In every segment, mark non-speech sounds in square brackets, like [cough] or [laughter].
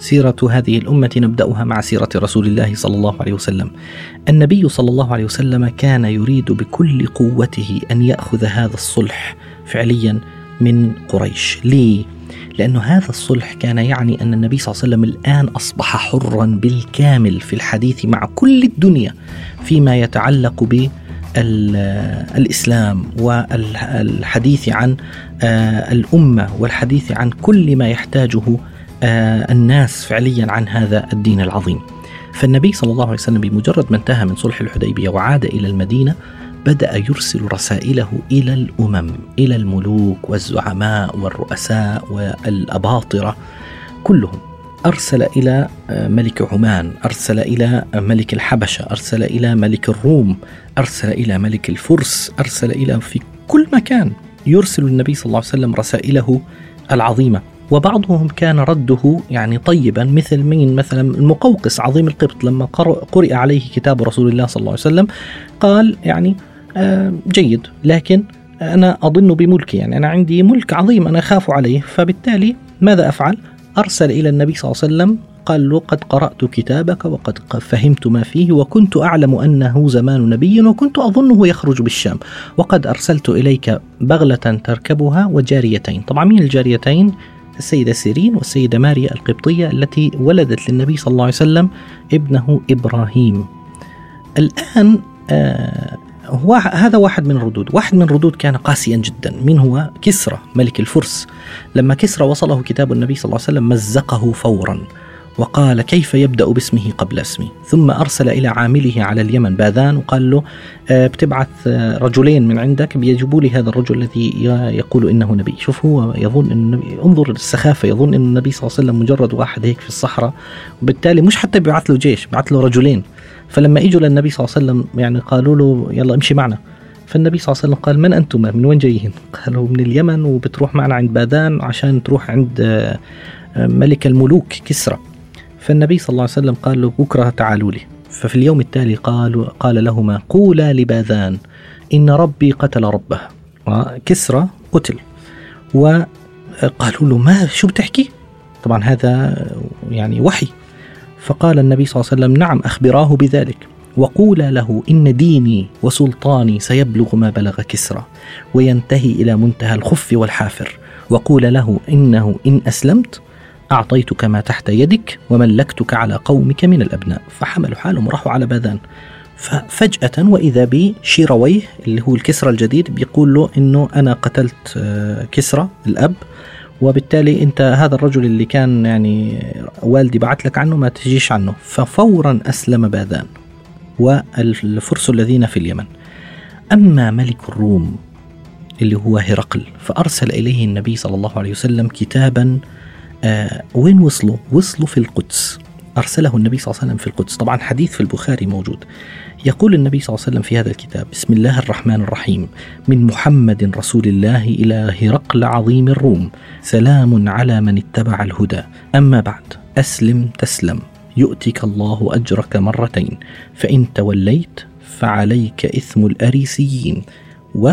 سيرة هذه الأمة نبدأها مع سيرة رسول الله صلى الله عليه وسلم. النبي صلى الله عليه وسلم كان يريد بكل قوته أن يأخذ هذا الصلح فعليا من قريش. ليه؟ لأن هذا الصلح كان يعني أن النبي صلى الله عليه وسلم الآن أصبح حرا بالكامل في الحديث مع كل الدنيا فيما يتعلق ب الإسلام والحديث عن آه، الأمة والحديث عن كل ما يحتاجه الناس فعليا عن هذا الدين العظيم. فالنبي صلى الله عليه وسلم بمجرد ما انتهى من صلح الحديبية وعاد إلى المدينة بدأ يرسل رسائله إلى الأمم، إلى الملوك والزعماء والرؤساء والأباطرة كلهم أرسل إلى آه، ملك عمان أرسل إلى ملك الحبشة أرسل إلى ملك الروم أرسل إلى ملك الفرس أرسل إلى في كل مكان يرسل النبي صلى الله عليه وسلم رسائله العظيمة وبعضهم كان رده يعني طيبا مثل مين مثلا المقوقس عظيم القبط لما قرئ عليه كتاب رسول الله صلى الله عليه وسلم قال يعني آه، جيد لكن أنا أظن بملكي يعني أنا عندي ملك عظيم أنا أخاف عليه فبالتالي ماذا أفعل؟ أرسل إلى النبي صلى الله عليه وسلم قال له قد قرأت كتابك وقد فهمت ما فيه وكنت أعلم أنه زمان نبي وكنت أظنه يخرج بالشام وقد أرسلت إليك بغلة تركبها وجاريتين. طبعا مين الجاريتين؟ السيدة سيرين والسيدة ماريا القبطية التي ولدت للنبي صلى الله عليه وسلم ابنه إبراهيم. الآن آه هو هذا واحد من الردود. واحد من الردود كان قاسيا جدا. من هو؟ كسرى ملك الفرس. لما كسرى وصله كتاب النبي صلى الله عليه وسلم مزقه فورا. وقال كيف يبدأ باسمه قبل اسمي؟ ثم أرسل إلى عامله على اليمن باذان وقال له آه، بتبعث آه، رجلين من عندك بيجيبوا لي هذا الرجل الذي يقول إنه نبي. شوف هو يظن إنه نبي. انظر السخافة يظن إن النبي صلى الله عليه وسلم مجرد واحد هيك في الصحراء. وبالتالي مش حتى بيبعث له جيش بعث له رجلين. فلما إجوا للنبي صلى الله عليه وسلم يعني قالوا له يلا امشي معنا. فالنبي صلى الله عليه وسلم قال من أنتم من وين جايين؟ [laughs] قالوا من اليمن وبتروح معنا عند باذان عشان تروح عند آه، ملك الملوك كسرى. فالنبي صلى الله عليه وسلم قال له بكرة تعالوا لي. ففي اليوم التالي قالوا قال لهما قولا لباذان إن ربي قتل ربه. كسرى قتل. وقالوا له ما شو بتحكي؟ طبعا هذا يعني وحي. فقال النبي صلى الله عليه وسلم نعم أخبراه بذلك. وقولا له إن ديني وسلطاني سيبلغ ما بلغ كسرى وينتهي إلى منتهى الخف والحافر. وقول له إنه إن أسلمت أعطيتك ما تحت يدك وملكتك على قومك من الأبناء. فحملوا حالهم وراحوا على باذان. ففجأة وإذا بشيرويه اللي هو الكسرى الجديد بيقول له إنه أنا قتلت آه، كسرى الأب وبالتالي أنت هذا الرجل اللي كان يعني والدي بعت لك عنه ما تجيش عنه. ففورا أسلم باذان. والفرس الذين في اليمن. أما ملك الروم اللي هو هرقل فأرسل إليه النبي صلى الله عليه وسلم كتابا آه وين وصلوا؟ وصلوا في القدس. أرسله النبي صلى الله عليه وسلم في القدس. طبعا حديث في البخاري موجود. يقول النبي صلى الله عليه وسلم في هذا الكتاب بسم الله الرحمن الرحيم. من محمد رسول الله إلى هرقل عظيم الروم. سلام على من اتبع الهدى. أما بعد أسلم تسلم. يؤتك الله أجرك مرتين. فإن توليت فعليك إثم الأريسيين. و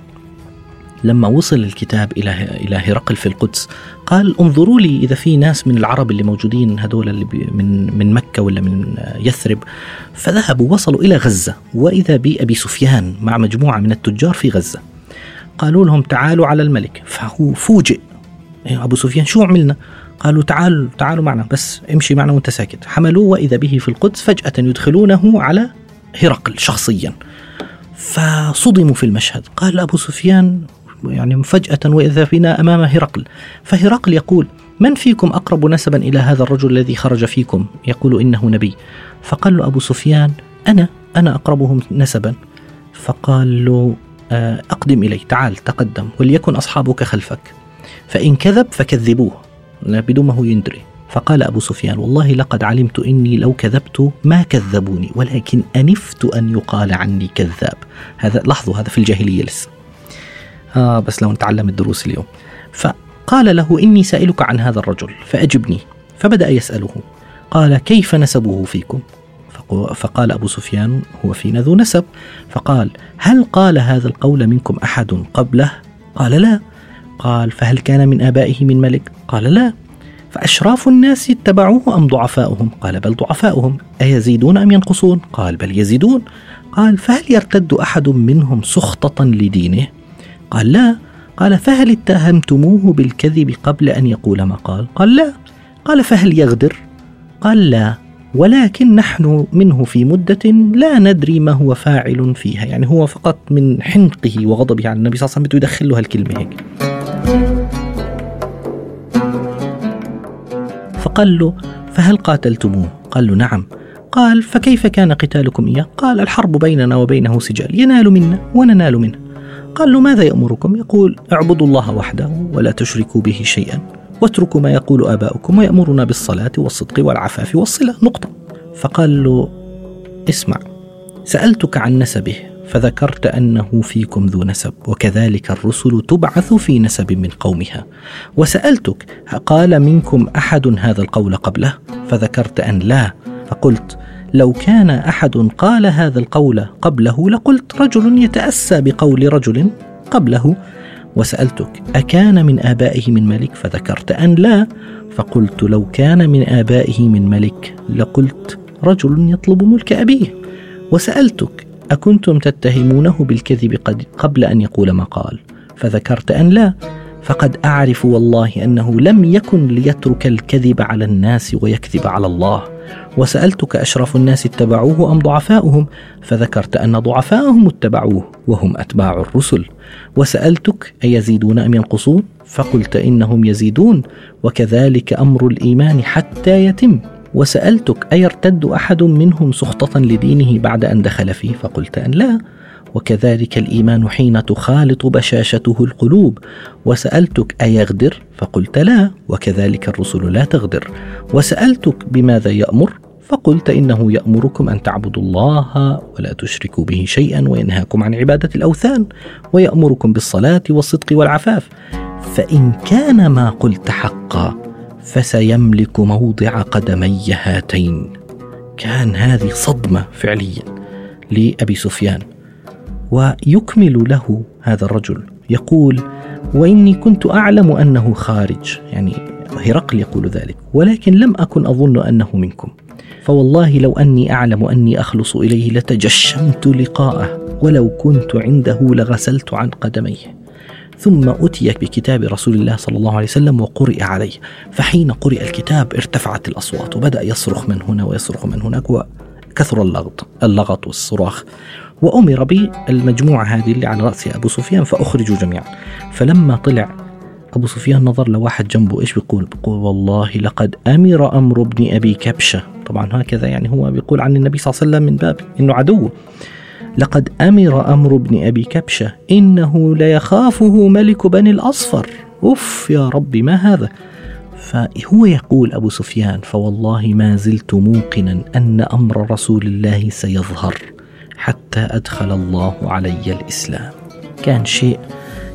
لما وصل الكتاب إلى إلى هرقل في القدس قال انظروا لي إذا في ناس من العرب اللي موجودين هذول اللي من من مكة ولا من يثرب. فذهبوا وصلوا إلى غزة وإذا بأبي سفيان مع مجموعة من التجار في غزة. قالوا لهم تعالوا على الملك. فهو فوجئ. إيه، أبو سفيان شو عملنا؟ قالوا تعالوا تعالوا معنا بس امشي معنا وأنت ساكت. حملوه وإذا به في القدس فجأة يدخلونه على هرقل شخصيا. فصدموا في المشهد. قال أبو سفيان يعني فجأة وإذا فينا أمام هرقل. فهرقل يقول من فيكم أقرب نسبا إلى هذا الرجل الذي خرج فيكم؟ يقول إنه نبي. فقال له أبو سفيان أنا أنا أقربهم نسبا. فقال له آه، أقدم إلي تعال تقدم وليكن أصحابك خلفك. فإن كذب فكذبوه بدون ما هو يندري. فقال أبو سفيان والله لقد علمت إني لو كذبت ما كذبوني ولكن أنفت أن يقال عني كذاب. هذا لاحظوا هذا في الجاهلية لسه. آه بس لو نتعلم الدروس اليوم. فقال له إني سائلك عن هذا الرجل فأجبني. فبدأ يسأله قال كيف نسبه فيكم؟ فقال أبو سفيان هو فينا ذو نسب. فقال هل قال هذا القول منكم أحد قبله؟ قال لا. قال فهل كان من آبائه من ملك؟ قال لا. فأشراف الناس اتبعوه أم ضعفاؤهم؟ قال بل ضعفاؤهم. أيزيدون أم ينقصون؟ قال بل يزيدون. قال فهل يرتد أحد منهم سخطة لدينه؟ قال لا. قال فهل اتهمتموه بالكذب قبل أن يقول ما قال؟ قال لا. قال فهل يغدر؟ قال لا. ولكن نحن منه في مدة لا ندري ما هو فاعل فيها يعني هو فقط من حنقه وغضبه على النبي صلى الله عليه وسلم. يدخل له هالكلمة هيك. فقال له فهل قاتلتموه؟ قال له نعم. قال فكيف كان قتالكم إياه؟ قال الحرب بيننا وبينه سجال ينال منا وننال منه. قال له ماذا يأمركم؟ يقول اعبدوا الله وحده ولا تشركوا به شيئا واتركوا ما يقول آباؤكم ويأمرنا بالصلاة والصدق والعفاف والصلة نقطة. فقال له اسمع سألتك عن نسبه فذكرت أنه فيكم ذو نسب وكذلك الرسل تبعث في نسب من قومها. وسألتك قال منكم أحد هذا القول قبله؟ فذكرت أن لا. فقلت لو كان أحد قال هذا القول قبله لقلت رجل يتأسى بقول رجل قبله. وسألتك أكان من آبائه من ملك؟ فذكرت أن لا. فقلت لو كان من آبائه من ملك لقلت رجل يطلب ملك أبيه. وسألتك أكنتم تتهمونه بالكذب قبل أن يقول ما قال؟ فذكرت أن لا. فقد أعرف والله أنه لم يكن ليترك الكذب على الناس ويكذب على الله. وسألتك أشرف الناس اتبعوه أم ضعفاؤهم؟ فذكرت أن ضعفاءهم اتبعوه وهم أتباع الرسل. وسألتك أيزيدون أم ينقصون؟ فقلت إنهم يزيدون وكذلك أمر الإيمان حتى يتم. وسألتك أيرتد أحد منهم سخطة لدينه بعد أن دخل فيه؟ فقلت أن لا. وكذلك الإيمان حين تخالط بشاشته القلوب. وسألتك أيغدر؟ فقلت لا. وكذلك الرسل لا تغدر. وسألتك بماذا يأمر؟ فقلت إنه يأمركم أن تعبدوا الله ولا تشركوا به شيئا وينهاكم عن عبادة الأوثان. ويأمركم بالصلاة والصدق والعفاف. فإن كان ما قلت حقا فسيملك موضع قدمي هاتين. كان هذه صدمة فعليا لأبي سفيان ويكمل له هذا الرجل. يقول وإني كنت أعلم أنه خارج. يعني هرقل يقول ذلك. ولكن لم أكن أظن أنه منكم. فوالله لو أني أعلم أني أخلص إليه لتجشمت لقاءه ولو كنت عنده لغسلت عن قدميه. ثم أتي بكتاب رسول الله صلى الله عليه وسلم وقرئ عليه. فحين قرئ الكتاب ارتفعت الأصوات وبدأ يصرخ من هنا ويصرخ من هناك وكثر اللغط اللغط والصراخ. وأمر بالمجموعة هذه اللي على رأسها أبو سفيان فأخرجوا جميعا. فلما طلع أبو سفيان نظر لواحد جنبه إيش بيقول؟ بيقول والله لقد أمر أمر ابن أبي كبشة. طبعا هكذا يعني هو بيقول عن النبي صلى الله عليه وسلم من باب إنه عدوه لقد أمر أمر ابن أبي كبشة إنه ليخافه ملك بني الأصفر. أف يا ربي ما هذا؟ فهو يقول أبو سفيان فوالله ما زلت موقنا أن أمر رسول الله سيظهر حتى أدخل الله علي الإسلام. كان شيء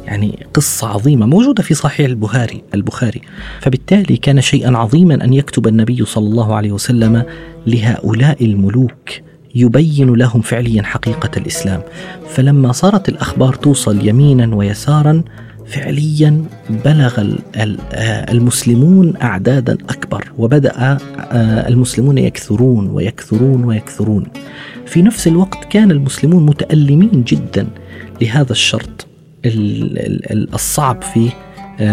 يعني قصة عظيمة موجودة في صحيح البخاري البخاري. فبالتالي كان شيئا عظيما أن يكتب النبي صلى الله عليه وسلم لهؤلاء الملوك يبين لهم فعليا حقيقة الإسلام. فلما صارت الأخبار توصل يمينا ويسارا فعليا بلغ المسلمون أعدادا أكبر وبدأ المسلمون يكثرون ويكثرون ويكثرون. في نفس الوقت كان المسلمون متألمين جدا لهذا الشرط الصعب في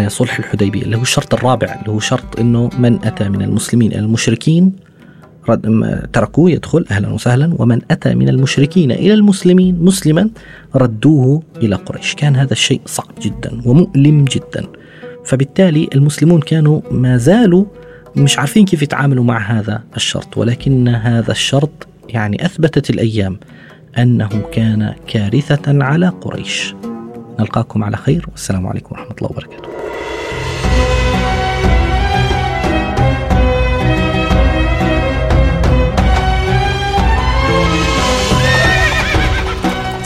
صلح الحديبية اللي هو الشرط الرابع اللي هو شرط أنه من أتى من المسلمين المشركين تركوه يدخل أهلا وسهلا ومن أتى من المشركين إلى المسلمين مسلما ردوه إلى قريش. كان هذا الشيء صعب جدا ومؤلم جدا. فبالتالي المسلمون كانوا ما زالوا مش عارفين كيف يتعاملوا مع هذا الشرط. ولكن هذا الشرط يعني أثبتت الأيام أنه كان كارثة على قريش. نلقاكم على خير. والسلام عليكم ورحمة الله وبركاته.